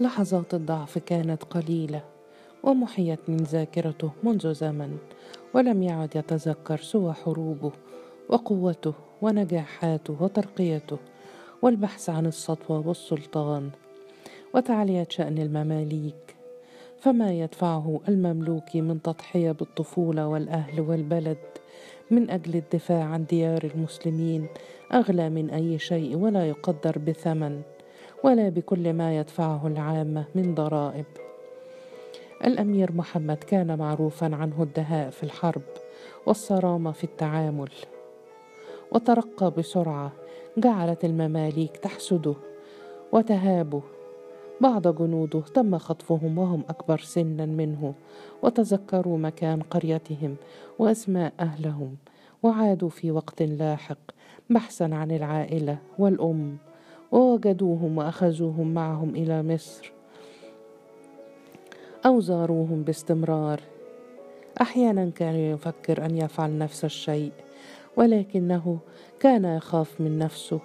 لحظات الضعف كانت قليلة ومحيت من ذاكرته منذ زمن ولم يعد يتذكر سوى حروبه وقوته ونجاحاته وترقيته والبحث عن السطوة والسلطان وتعلية شأن المماليك فما يدفعه المملوك من تضحية بالطفولة والأهل والبلد من أجل الدفاع عن ديار المسلمين أغلى من أي شيء ولا يقدر بثمن. ولا بكل ما يدفعه العامة من ضرائب. الأمير محمد كان معروفا عنه الدهاء في الحرب والصرامة في التعامل. وترقى بسرعة جعلت المماليك تحسده وتهابه بعض جنوده تم خطفهم وهم أكبر سنا منه وتذكروا مكان قريتهم وأسماء أهلهم وعادوا في وقت لاحق بحثا عن العائلة والأم. ووجدوهم وأخذوهم معهم إلى مصر. أو زاروهم باستمرار. أحيانا كان يفكر أن يفعل نفس الشيء ولكنه كان يخاف من نفسه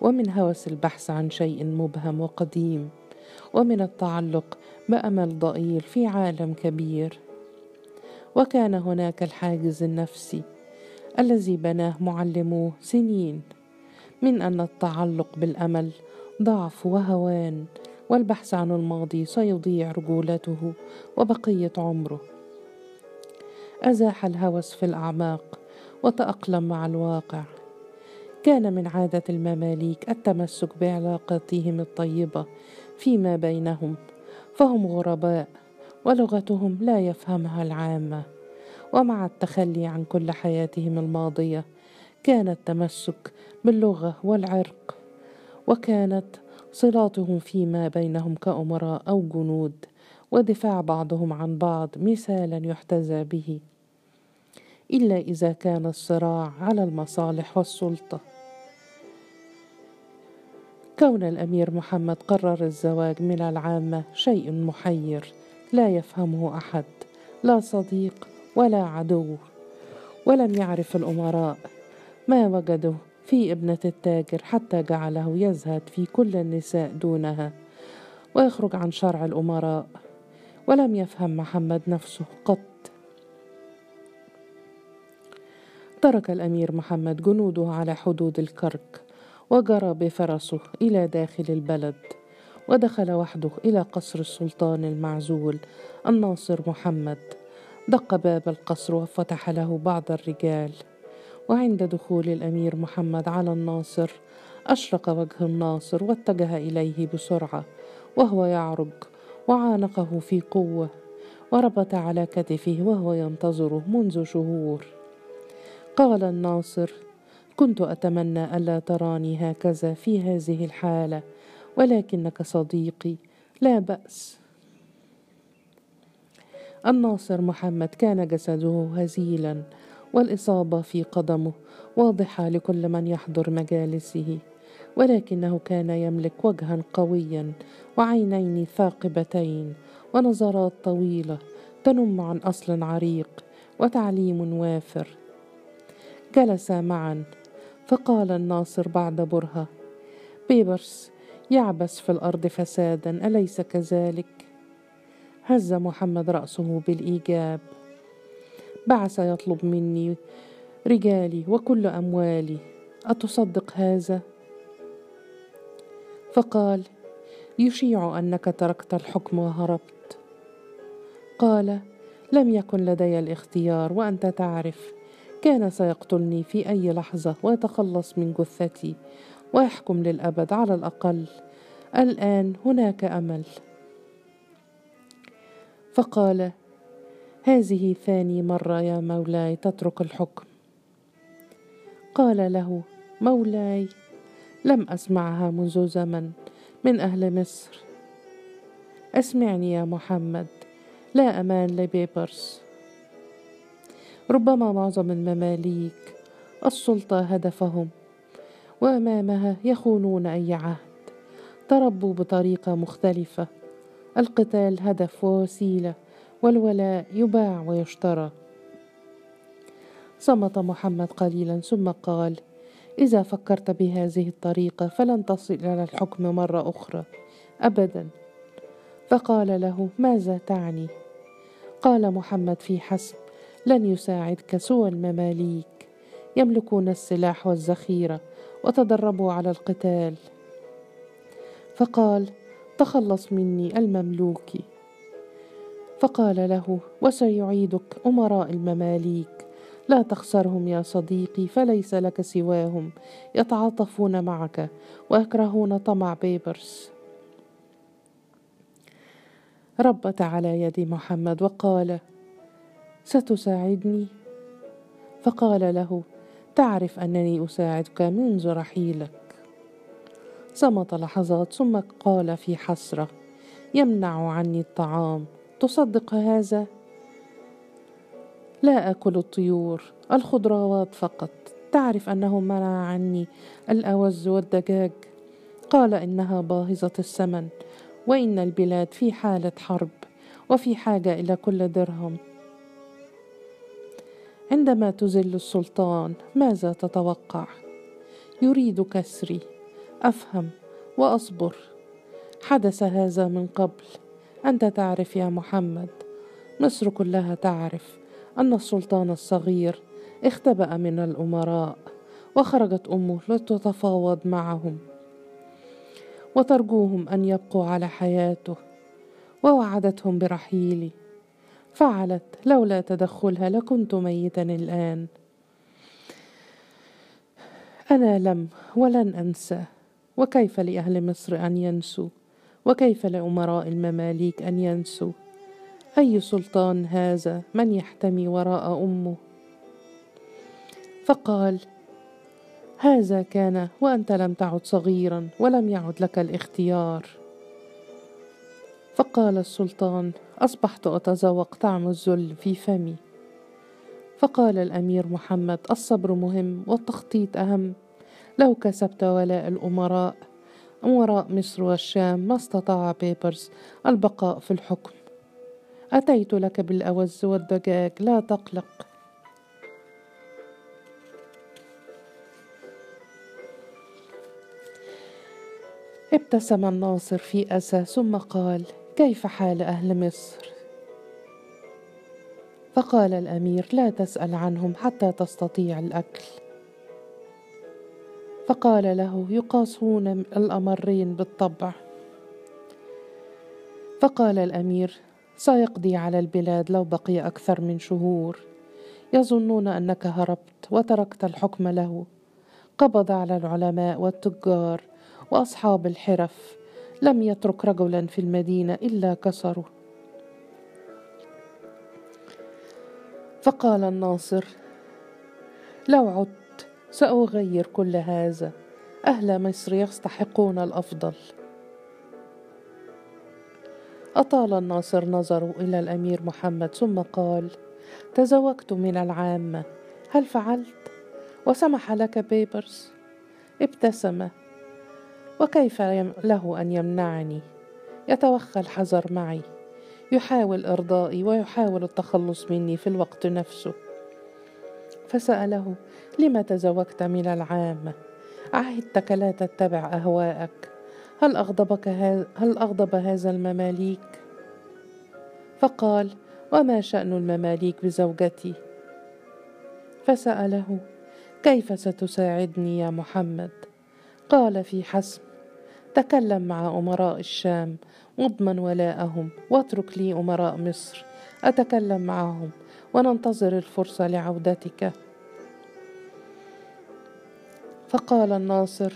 ومن هوس البحث عن شيء مبهم وقديم ومن التعلق بأمل ضئيل في عالم كبير. وكان هناك الحاجز النفسي الذي بناه معلموه سنين. من أن التعلق بالأمل ضعف وهوان والبحث عن الماضي سيضيع رجولته وبقية عمره. أزاح الهوس في الأعماق وتأقلم مع الواقع. كان من عادة المماليك التمسك بعلاقاتهم الطيبة فيما بينهم فهم غرباء ولغتهم لا يفهمها العامة. ومع التخلي عن كل حياتهم الماضية كان التمسك باللغة والعرق وكانت صلاتهم فيما بينهم كأمراء أو جنود ودفاع بعضهم عن بعض مثالا يحتذى به إلا إذا كان الصراع على المصالح والسلطة. كون الأمير محمد قرر الزواج من العامة شيء محير لا يفهمه أحد لا صديق ولا عدو ولم يعرف الأمراء. ما وجدوا في ابنة التاجر حتى جعله يزهد في كل النساء دونها ويخرج عن شرع الأمراء ولم يفهم محمد نفسه قط. ترك الأمير محمد جنوده على حدود الكرك وجرى بفرسه إلى داخل البلد ودخل وحده إلى قصر السلطان المعزول الناصر محمد. دق باب القصر وفتح له بعض الرجال. وعند دخول الأمير محمد على الناصر أشرق وجه الناصر واتجه إليه بسرعة وهو يعرج وعانقه في قوة وربط على كتفه وهو ينتظره منذ شهور. قال الناصر كنت أتمنى ألا تراني هكذا في هذه الحالة ولكنك صديقي لا بأس. الناصر محمد كان جسده هزيلا والإصابة في قدمه واضحة لكل من يحضر مجالسه ولكنه كان يملك وجها قويا وعينين ثاقبتين ونظرات طويلة تنم عن أصل عريق وتعليم وافر جلسا معا فقال الناصر بعد برهة بيبرس يعبس في الأرض فسادا أليس كذلك؟ هز محمد رأسه بالإيجاب بعث يطلب مني رجالي وكل أموالي أتصدق هذا؟ فقال يشيع أنك تركت الحكم وهربت. قال لم يكن لدي الاختيار وأنت تعرف كان سيقتلني في أي لحظة ويتخلص من جثتي ويحكم للأبد على الأقل. الآن هناك أمل. فقال هذه ثاني مرة يا مولاي تترك الحكم. قال له مولاي لم أسمعها منذ زمن من أهل مصر. أسمعني يا محمد لا أمان لبيبرس. ربما معظم المماليك السلطة هدفهم وأمامها يخونون أي عهد. تربوا بطريقة مختلفة القتال هدف ووسيلة والولاء يباع ويشترى. صمت محمد قليلا ثم قال إذا فكرت بهذه الطريقة فلن تصل إلى الحكم مرة أخرى ابدا. فقال له ماذا تعني؟ قال محمد في حسب لن يساعدك سوى المماليك يملكون السلاح والذخيرة وتدربوا على القتال. فقال تخلص مني المملوكي فقال له وسيعيدك أمراء المماليك. لا تخسرهم يا صديقي فليس لك سواهم. يتعاطفون معك ويكرهون طمع بيبرس. ربت على يد محمد وقال ستساعدني؟ فقال له تعرف أنني أساعدك منذ رحيلك. صمت لحظات ثم قال في حسرة يمنع عني الطعام. تصدق هذا؟ لا أكل الطيور الخضروات فقط. تعرف أنه منع عني الأوز والدجاج. قال إنها باهظة الثمن وإن البلاد في حالة حرب وفي حاجة إلى كل درهم. عندما تزل السلطان ماذا تتوقع؟ يريد كسري. أفهم وأصبر. حدث هذا من قبل. أنت تعرف يا محمد. مصر كلها تعرف أن السلطان الصغير اختبأ من الأمراء وخرجت أمه لتتفاوض معهم وترجوهم أن يبقوا على حياته ووعدتهم برحيلي. فعلت لولا تدخلها لكنت ميتا الآن. أنا لم ولن أنسى. وكيف لأهل مصر أن ينسوا؟ وكيف لأمراء المماليك أن ينسوا؟ أي سلطان هذا من يحتمي وراء أمه؟ فقال هذا كان وأنت لم تعد صغيرا ولم يعد لك الاختيار. فقال السلطان أصبحت أتذوق طعم الذل في فمي. فقال الأمير محمد الصبر مهم والتخطيط أهم. لو كسبت ولاء الامراء امراء مصر والشام ما استطاع بيبرز البقاء في الحكم. أتيت لك بالأوز والدجاج لا تقلق. ابتسم الناصر في أسى ثم قال كيف حال أهل مصر؟ فقال الأمير لا تسأل عنهم حتى تستطيع الأكل. فقال له يقاسون الأمرين بالطبع. فقال الأمير سيقضي على البلاد لو بقي أكثر من شهور. يظنون أنك هربت وتركت الحكم له. قبض على العلماء والتجار وأصحاب الحرف. لم يترك رجلا في المدينة إلا كسره فقال الناصر لو عدت سأغير كل هذا. أهل مصر يستحقون الأفضل. أطال الناصر نظره إلى الأمير محمد ثم قال تزوجت من العامة. هل فعلت؟ وسمح لك بيبرس؟ ابتسم. وكيف له أن يمنعني؟ يتوخى الحذر معي. يحاول إرضائي ويحاول التخلص مني في الوقت نفسه. فسأله لم تزوجت من العامه عهدتك لا تتبع أهواءك. هل أغضبك هل أغضب هذا المماليك؟ فقال وما شأن المماليك بزوجتي؟ فسأله كيف ستساعدني يا محمد؟ قال في حسم تكلم مع أمراء الشام واضمن ولاءهم واترك لي أمراء مصر أتكلم معهم وننتظر الفرصة لعودتك. فقال الناصر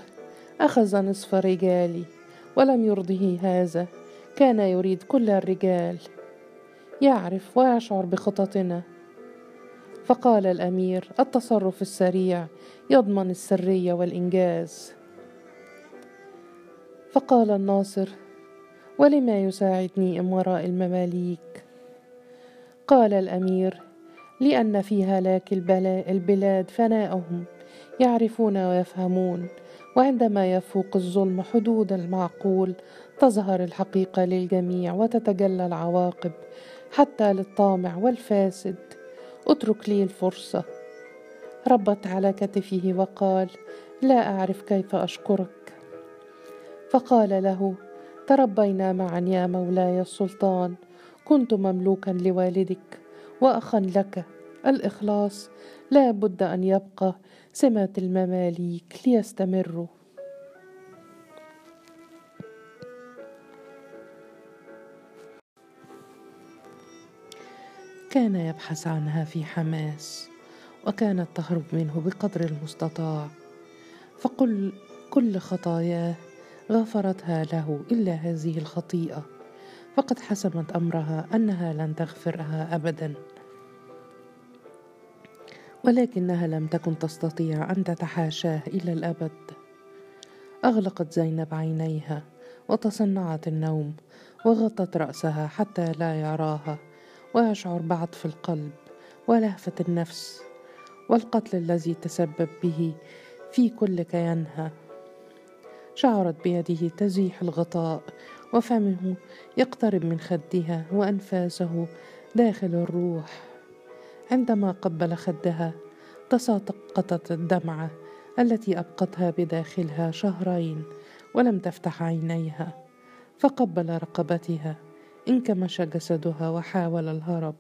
أخذ نصف رجالي ولم يرضه هذا كان يريد كل الرجال يعرف ويشعر بخططنا. فقال الأمير التصرف السريع يضمن السرية والإنجاز. فقال الناصر ولما يساعدني امراء المماليك؟ قال الأمير لأن في هلاك البلاد فناءهم يعرفون ويفهمون. وعندما يفوق الظلم حدود المعقول تظهر الحقيقة للجميع وتتجلى العواقب حتى للطامع والفاسد. اترك لي الفرصة. ربت على كتفه وقال لا أعرف كيف أشكرك. فقال له تربينا معا يا مولاي السلطان. كنت مملوكا لوالدك. وأخا لك. الإخلاص لا بد أن يبقى. سمه المماليك ليستمروا. كان يبحث عنها في حماس وكانت تهرب منه بقدر المستطاع. فقل كل خطاياه غفرتها له إلا هذه الخطيئة. فقد حسمت أمرها أنها لن تغفرها ابدا. ولكنها لم تكن تستطيع أن تتحاشاه إلى الأبد. أغلقت زينب عينيها وتصنعت النوم وغطت رأسها حتى لا يراها ويشعر بعطف القلب ولهفة النفس والقتل الذي تسبب به في كل كيانها. شعرت بيده تزيح الغطاء وفمه يقترب من خدها وأنفاسه داخل الروح. عندما قبل خدها تساقطت الدمعة التي أبقتها بداخلها شهرين ولم تفتح عينيها فقبل رقبتها انكمش جسدها وحاول الهرب.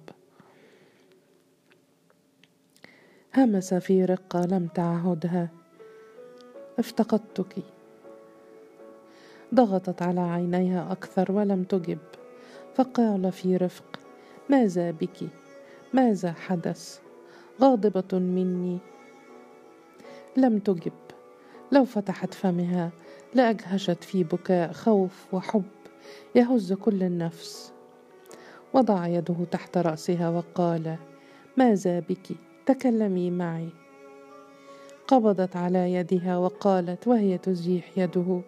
همس في رقة لم تعهدها افتقدتك. ضغطت على عينيها أكثر ولم تجب. فقال في رفق ماذا بك؟ ماذا حدث؟ غاضبة مني. لم تجب. لو فتحت فمها لأجهشت في بكاء خوف وحب يهز كل النفس. وضع يده تحت رأسها وقال ماذا بك؟ تكلمي معي. قبضت على يدها وقالت وهي تزيح يده.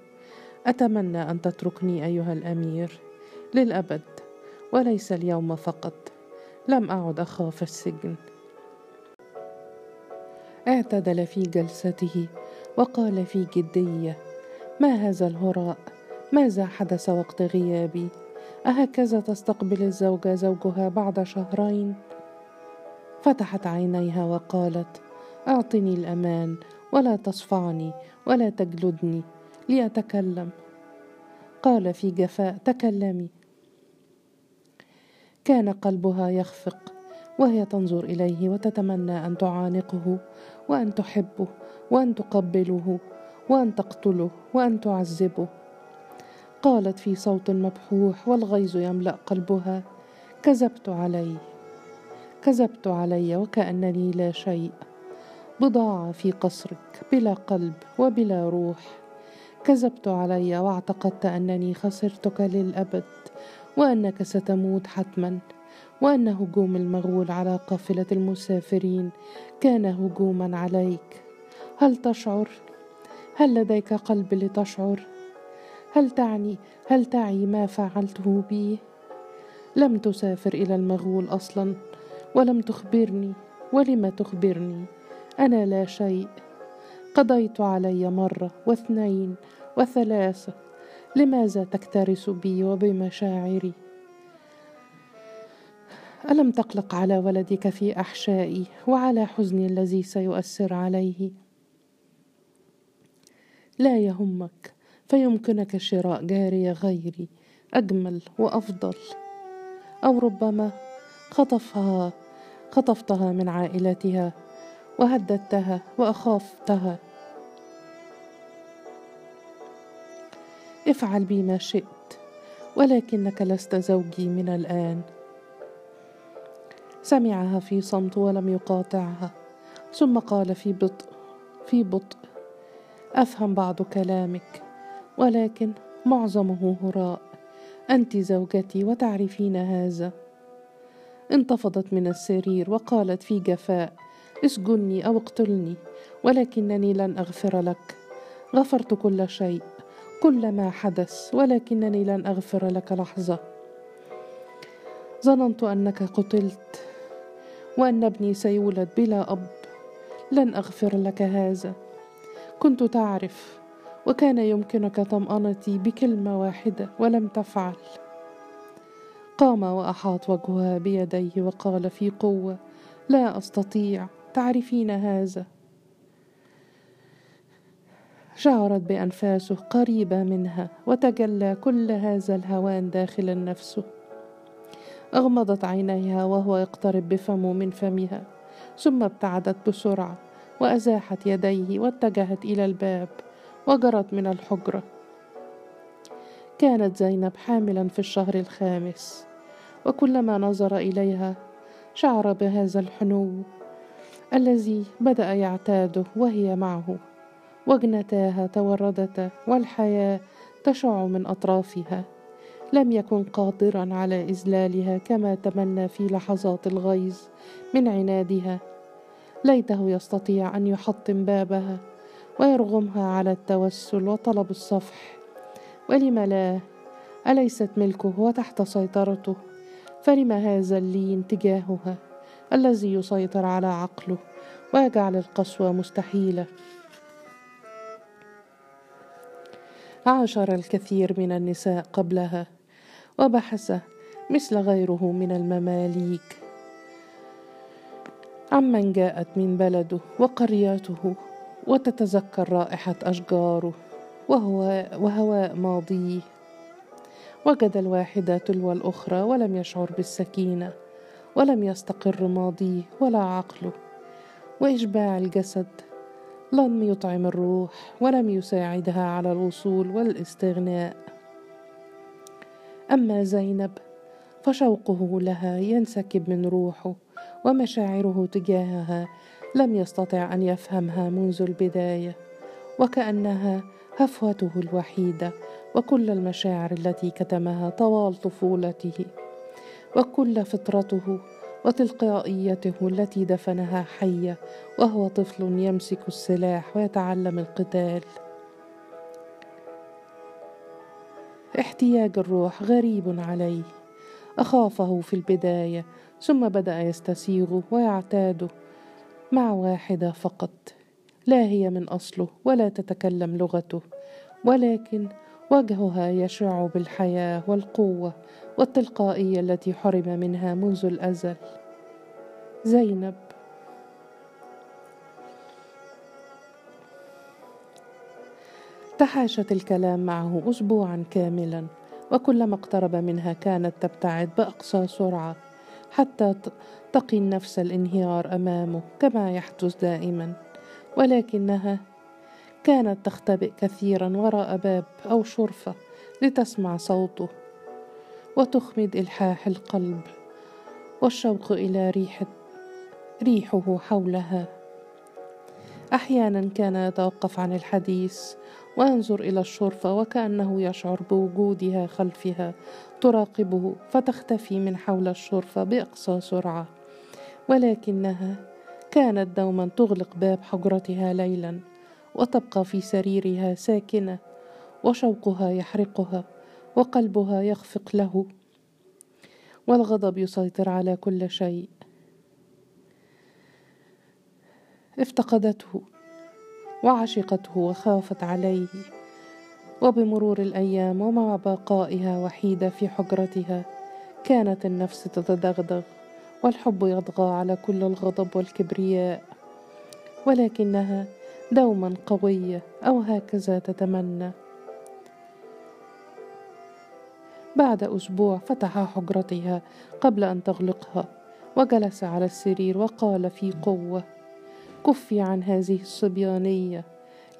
أتمنى أن تتركني أيها الأمير للأبد وليس اليوم فقط. لم أعد أخاف السجن. اعتدل في جلسته وقال في جدية ما هذا الهراء؟ ماذا حدث وقت غيابي؟ أهكذا تستقبل الزوجه زوجها بعد شهرين؟ فتحت عينيها وقالت أعطني الأمان ولا تصفعني ولا تجلدني. لأتكلم قال في جفاء تكلمي. كان قلبها يخفق وهي تنظر إليه وتتمنى أن تعانقه وأن تحبه وأن تقبله وأن تقتله وأن تعذبه. قالت في صوت مبحوح والغيظ يملأ قلبها. كذبت علي. كذبت علي وكأنني لا شيء. بضاعة في قصرك بلا قلب وبلا روح. كذبت علي واعتقدت أنني خسرتك للأبد وأنك ستموت حتما وأن هجوم المغول على قافلة المسافرين كان هجوما عليك. هل تشعر؟ هل لديك قلب لتشعر؟ هل تعني هل تعي ما فعلته بي؟ لم تسافر إلى المغول أصلا ولم تخبرني ولم تخبرني؟ أنا لا شيء. قضيت علي مرة واثنين وثلاثه لماذا تكترث بي وبمشاعري؟ ألم تقلق على ولدك في أحشائي وعلى حزني الذي سيؤثر عليه؟ لا يهمك فيمكنك شراء جاريه غيري أجمل وأفضل. أو ربما خطفها خطفتها من عائلتها وهددتها وأخافتها. افعل بي ما شئت ولكنك لست زوجي من الآن. سمعها في صمت ولم يقاطعها ثم قال في بطء في بطء أفهم بعض كلامك ولكن معظمه هراء أنت زوجتي وتعرفين هذا. انتفضت من السرير وقالت في جفاء اسجني أو اقتلني ولكنني لن أغفر لك. غفرت كل شيء. كل ما حدث ولكنني لن أغفر لك لحظة. ظننت أنك قتلت وأن ابني سيولد بلا أب. لن أغفر لك هذا. كنت تعرف وكان يمكنك طمأنتي بكلمة واحدة ولم تفعل. قام وأحاط وجهها بيديه وقال في قوة لا أستطيع تعرفين هذا؟ شعرت بأنفاسه قريبة منها وتجلى كل هذا الهوان داخل نفسه أغمضت عينيها وهو يقترب بفمه من فمها ثم ابتعدت بسرعة وأزاحت يديه واتجهت إلى الباب وجرت من الحجرة. كانت زينب حاملا في الشهر الخامس وكلما نظر إليها شعر بهذا الحنو الذي بدأ يعتاده وهي معه. وجنتاها توردتا والحياة تشع من أطرافها. لم يكن قادرا على إذلالها كما تمنى في لحظات الغيظ من عنادها. ليته يستطيع أن يحطم بابها ويرغمها على التوسل وطلب الصفح. ولم لا؟ أليست ملكه وتحت سيطرته؟ فلم هذا اللين تجاهها الذي يسيطر على عقله ويجعل القسوة مستحيلة؟ عاشر الكثير من النساء قبلها وبحث مثل غيره من المماليك. عمن جاءت من بلده وقريته وتتذكر رائحة أشجاره وهو وهواء ماضيه. وجد الواحدة تلو الأخرى ولم يشعر بالسكينة ولم يستقر ماضيه ولا عقله. وإشباع الجسد لم يطعم الروح ولم يساعدها على الوصول والاستغناء. أما زينب فشوقه لها ينسكب من روحه ومشاعره تجاهها لم يستطع أن يفهمها منذ البداية وكأنها هفوته الوحيدة وكل المشاعر التي كتمها طوال طفولته وكل فطرته وتلقائيته التي دفنها حيه وهو طفل يمسك السلاح ويتعلم القتال. احتياج الروح غريب عليه. أخافه في البداية ثم بدأ يستسيغه ويعتاده مع واحدة فقط. لا هي من أصله ولا تتكلم لغته ولكن وجهها يشع بالحياة والقوة والتلقائية التي حرم منها منذ الأزل. زينب. تحاشت الكلام معه اسبوعا كاملا وكلما اقترب منها كانت تبتعد بأقصى سرعة حتى تقي النفس الانهيار أمامه كما يحدث دائما. ولكنها كانت تختبئ كثيرا وراء باب أو شرفة لتسمع صوته. وتخمد إلحاح القلب والشوق إلى ريحه ريحه حولها. أحيانا كان يتوقف عن الحديث وينظر إلى الشرفة وكأنه يشعر بوجودها خلفها. تراقبه فتختفي من حول الشرفة بإقصى سرعة. ولكنها كانت دوما تغلق باب حجرتها ليلا وتبقى في سريرها ساكنة وشوقها يحرقها. وقلبها يخفق له والغضب يسيطر على كل شيء. افتقدته وعشقته وخافت عليه. وبمرور الأيام ومع بقائها وحيده في حجرتها كانت النفس تتدغدغ والحب يطغى على كل الغضب والكبرياء. ولكنها دوما قوية أو هكذا تتمنى. بعد أسبوع فتح حجرتها قبل أن تغلقها وجلس على السرير وقال في قوة كفي عن هذه الصبيانية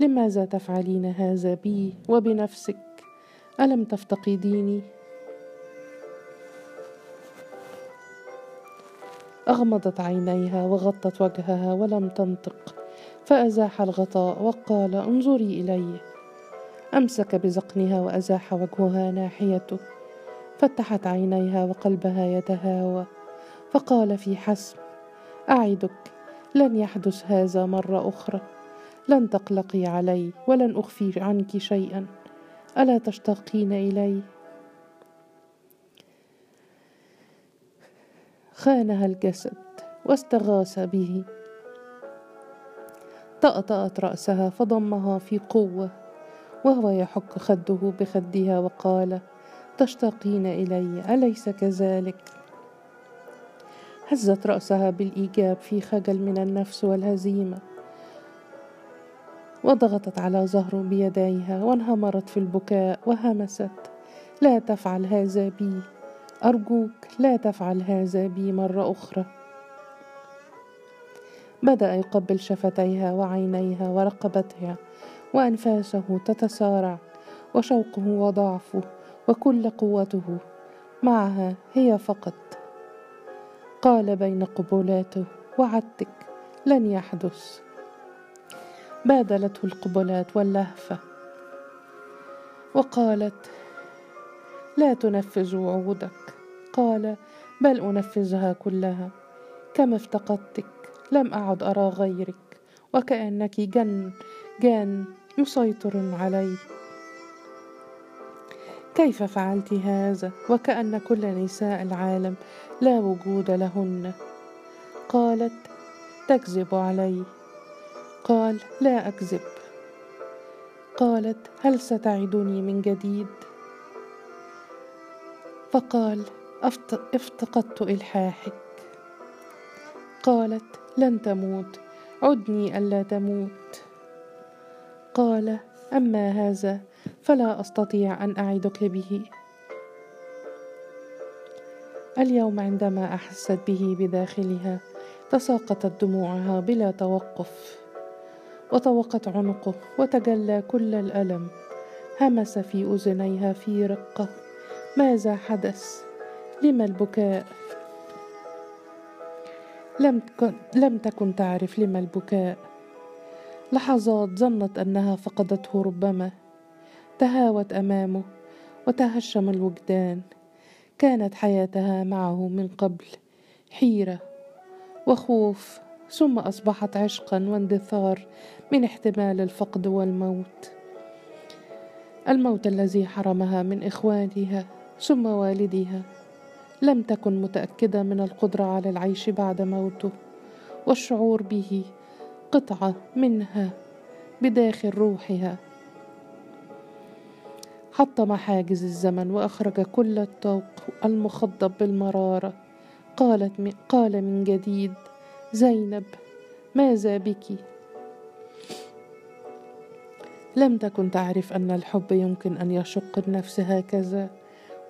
لماذا تفعلين هذا بي وبنفسك؟ ألم تفتقديني؟ أغمضت عينيها وغطت وجهها ولم تنطق فأزاح الغطاء وقال انظري إلي أمسك بذقنها وأزاح وجهها ناحيته فتحت عينيها وقلبها يتهاوى فقال في حسم أعدك لن يحدث هذا مرة أخرى. لن تقلقي علي ولن أخفي عنك شيئا. ألا تشتاقين إلي؟ خانها الجسد واستغاث به. طأطأت رأسها فضمها في قوة وهو يحك خده بخدها وقال تشتاقين إلي أليس كذلك؟ هزت رأسها بالإيجاب في خجل من النفس والهزيمة وضغطت على ظهره بيديها وانهمرت في البكاء وهمست لا تفعل هذا بي أرجوك لا تفعل هذا بي مرة أخرى بدأ يقبل شفتيها وعينيها ورقبتها وأنفاسه تتسارع وشوقه وضعفه وكل قوته معها هي فقط. قال بين قبلاته وعدتك لن يحدث. بادلته القبلات واللهفة. وقالت لا تنفذ وعودك قال بل أنفذها كلها. كم افتقدتك لم أعد أرى غيرك. وكأنك جن جان يسيطر علي كيف فعلت هذا؟ وكأن كل نساء العالم لا وجود لهن. قالت تكذب علي. قال لا أكذب. قالت هل ستعدني من جديد؟ فقال افتقدت إلحاحك. قالت لن تموت. عدني ألا تموت. قال أما هذا فلا أستطيع أن أعدك به. اليوم عندما أحست به بداخلها تساقطت دموعها بلا توقف وطوقت عنقه وتجلى كل الألم. همس في أذنيها في رقة. ماذا حدث؟ لم البكاء؟ لم تكن, لم تكن تعرف لم البكاء. لحظات ظنت أنها فقدته ربما. تهاوت أمامه وتهشم الوجدان. كانت حياتها معه من قبل حيرة وخوف ثم أصبحت عشقا واندثار من احتمال الفقد والموت. الموت الذي حرمها من إخوانها ثم والدها لم تكن متأكدة من القدرة على العيش بعد موته والشعور به قطعة منها بداخل روحها. حطم حاجز الزمن وأخرج كل الطوق المخضب بالمرارة. قالت قال من جديد زينب ماذا بك؟ لم تكن تعرف أن الحب يمكن أن يشق النفس هكذا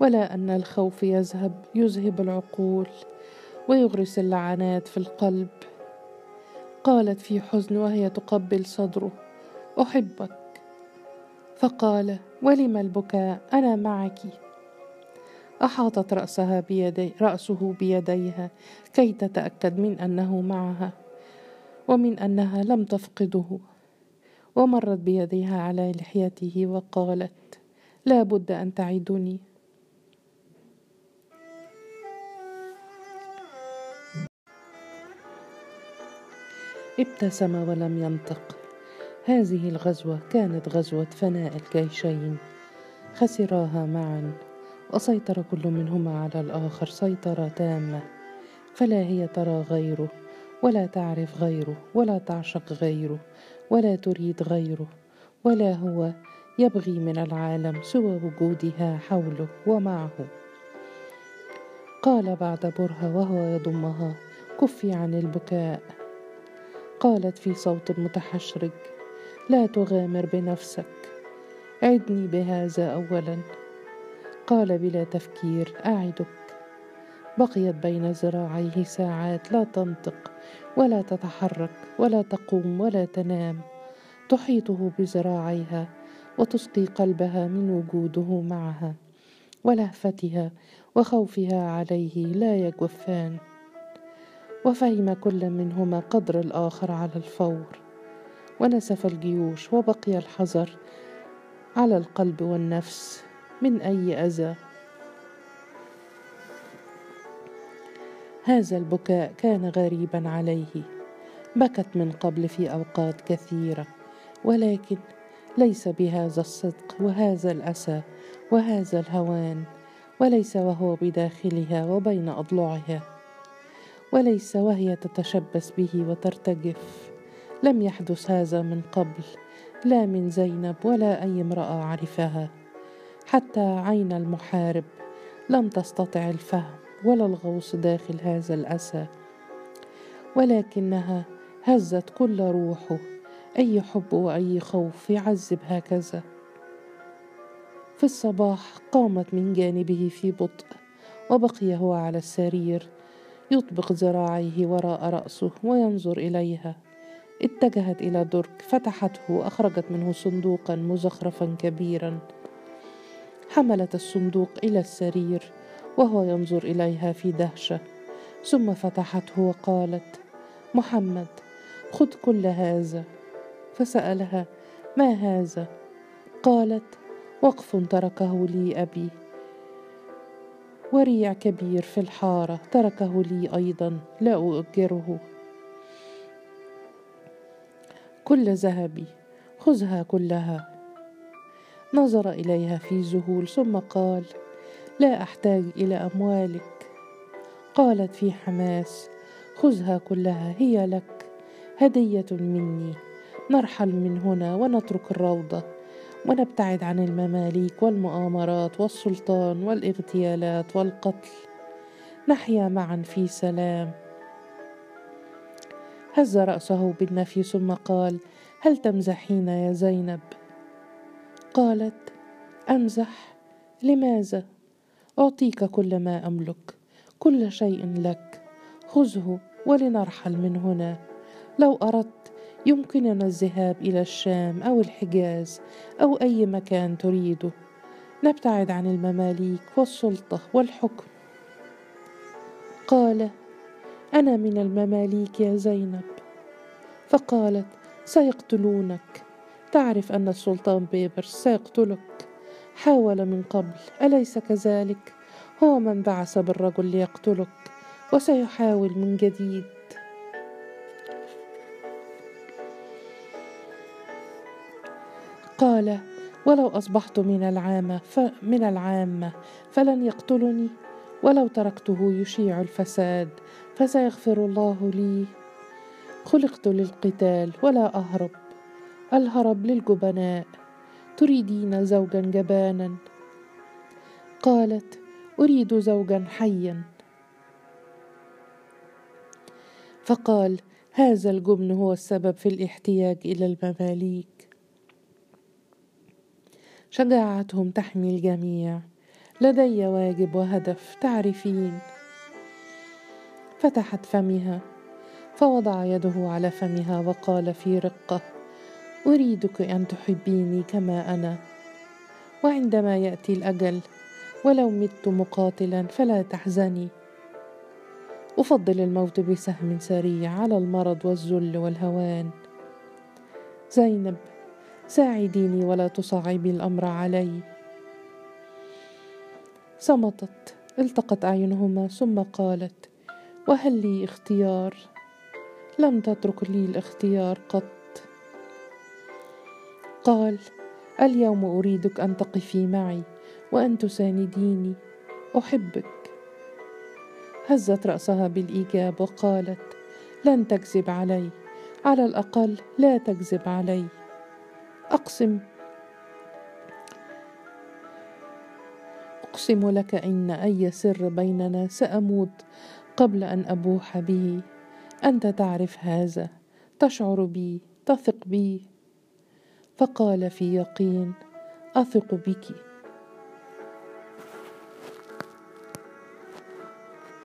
ولا أن الخوف يذهب يذهب العقول ويغرس اللعنات في القلب. قالت في حزن وهي تقبل صدره أحبك. فقال ولم البكاء؟ أنا معك. أحاطت رأسها بيدي رأسه بيديها كي تتأكد من أنه معها ومن أنها لم تفقده. ومرت بيديها على لحيته وقالت لا بد أن تعدني. ابتسم ولم ينطق. هذه الغزوة كانت غزوة فناء الجيشين. خسراها معا وسيطر كل منهما على الآخر سيطرة تامة. فلا هي ترى غيره ولا تعرف غيره ولا تعشق غيره ولا تريد غيره ولا هو يبغي من العالم سوى وجودها حوله ومعه. قال بعد برهة وهو يضمها كفي عن البكاء. قالت في صوت متحشرج لا تغامر بنفسك. عدني بهذا اولا. قال بلا تفكير أعدك. بقيت بين ذراعيه ساعات لا تنطق ولا تتحرك ولا تقوم ولا تنام. تحيطه بذراعيها وتسقي قلبها من وجوده معها. ولهفتها وخوفها عليه لا يجوفان وفهم كل منهما قدر الآخر على الفور. ونسف الجيوش وبقي الحذر على القلب والنفس من أي أذى. هذا البكاء كان غريبا عليه. بكت من قبل في أوقات كثيرة ولكن ليس بهذا الصدق وهذا الأسى وهذا الهوان وليس وهو بداخلها وبين أضلعها وليس وهي تتشبث به وترتجف. لم يحدث هذا من قبل لا من زينب ولا أي امرأة عرفها. حتى عين المحارب لم تستطع الفهم ولا الغوص داخل هذا الأسى. ولكنها هزت كل روحه أي حب وأي خوف يعذب هكذا. في الصباح قامت من جانبه في بطء وبقي هو على السرير يطبق ذراعيه وراء رأسه وينظر إليها. اتجهت إلى درج فتحته وأخرجت منه صندوقا مزخرفا كبيرا. حملت الصندوق إلى السرير وهو ينظر إليها في دهشة. ثم فتحته وقالت محمد خذ كل هذا. فسألها ما هذا؟ قالت وقف تركه لي أبي. وريع كبير في الحارة تركه لي أيضا لا أؤجره. كل ذهبي خذها كلها. نظر إليها في ذهول ثم قال لا أحتاج إلى أموالك. قالت في حماس خذها كلها هي لك. هدية مني. نرحل من هنا ونترك الروضة. ونبتعد عن المماليك والمؤامرات والسلطان والإغتيالات والقتل. نحيا معا في سلام. هز رأسه بالنفي ثم قال هل تمزحين يا زينب؟ قالت أمزح لماذا؟ أعطيك كل ما أملك كل شيء لك خذه ولنرحل من هنا. لو أردت يمكننا الذهاب إلى الشام أو الحجاز أو أي مكان تريده. نبتعد عن المماليك والسلطة والحكم. قال أنا من المماليك يا زينب. فقالت سيقتلونك. تعرف أن السلطان بيبرس سيقتلك. حاول من قبل أليس كذلك؟ هو من بعث بالرجل ليقتلك وسيحاول من جديد. قال ولو أصبحت من العامة من العامة فلن يقتلني. ولو تركته يشيع الفساد فسيغفر الله لي. خلقت للقتال ولا أهرب الهرب للجبناء. تريدين زوجا جبانا؟ قالت أريد زوجا حيا. فقال هذا الجبن هو السبب في الاحتياج إلى المماليك. شجاعتهم تحمي الجميع. لدي واجب وهدف تعرفين فتحت فمها فوضع يده على فمها وقال في رقة أريدك أن تحبيني كما أنا. وعندما يأتي الأجل ولو مت مقاتلا فلا تحزني. أفضل الموت بسهم سريع على المرض والذل والهوان. زينب ساعديني ولا تصعبي الأمر علي. صمتت التقت أعينهما ثم قالت وهل لي اختيار؟ لم تترك لي الاختيار قط. قال اليوم أريدك أن تقفي معي وأن تسانديني أحبك. هزت رأسها بالإيجاب وقالت لن تكذب علي على الأقل لا تكذب علي. أقسم أقسم لك إن أي سر بيننا سأموت قبل أن أبوح به. أنت تعرف هذا تشعر بي تثق بي. فقال في يقين أثق بك.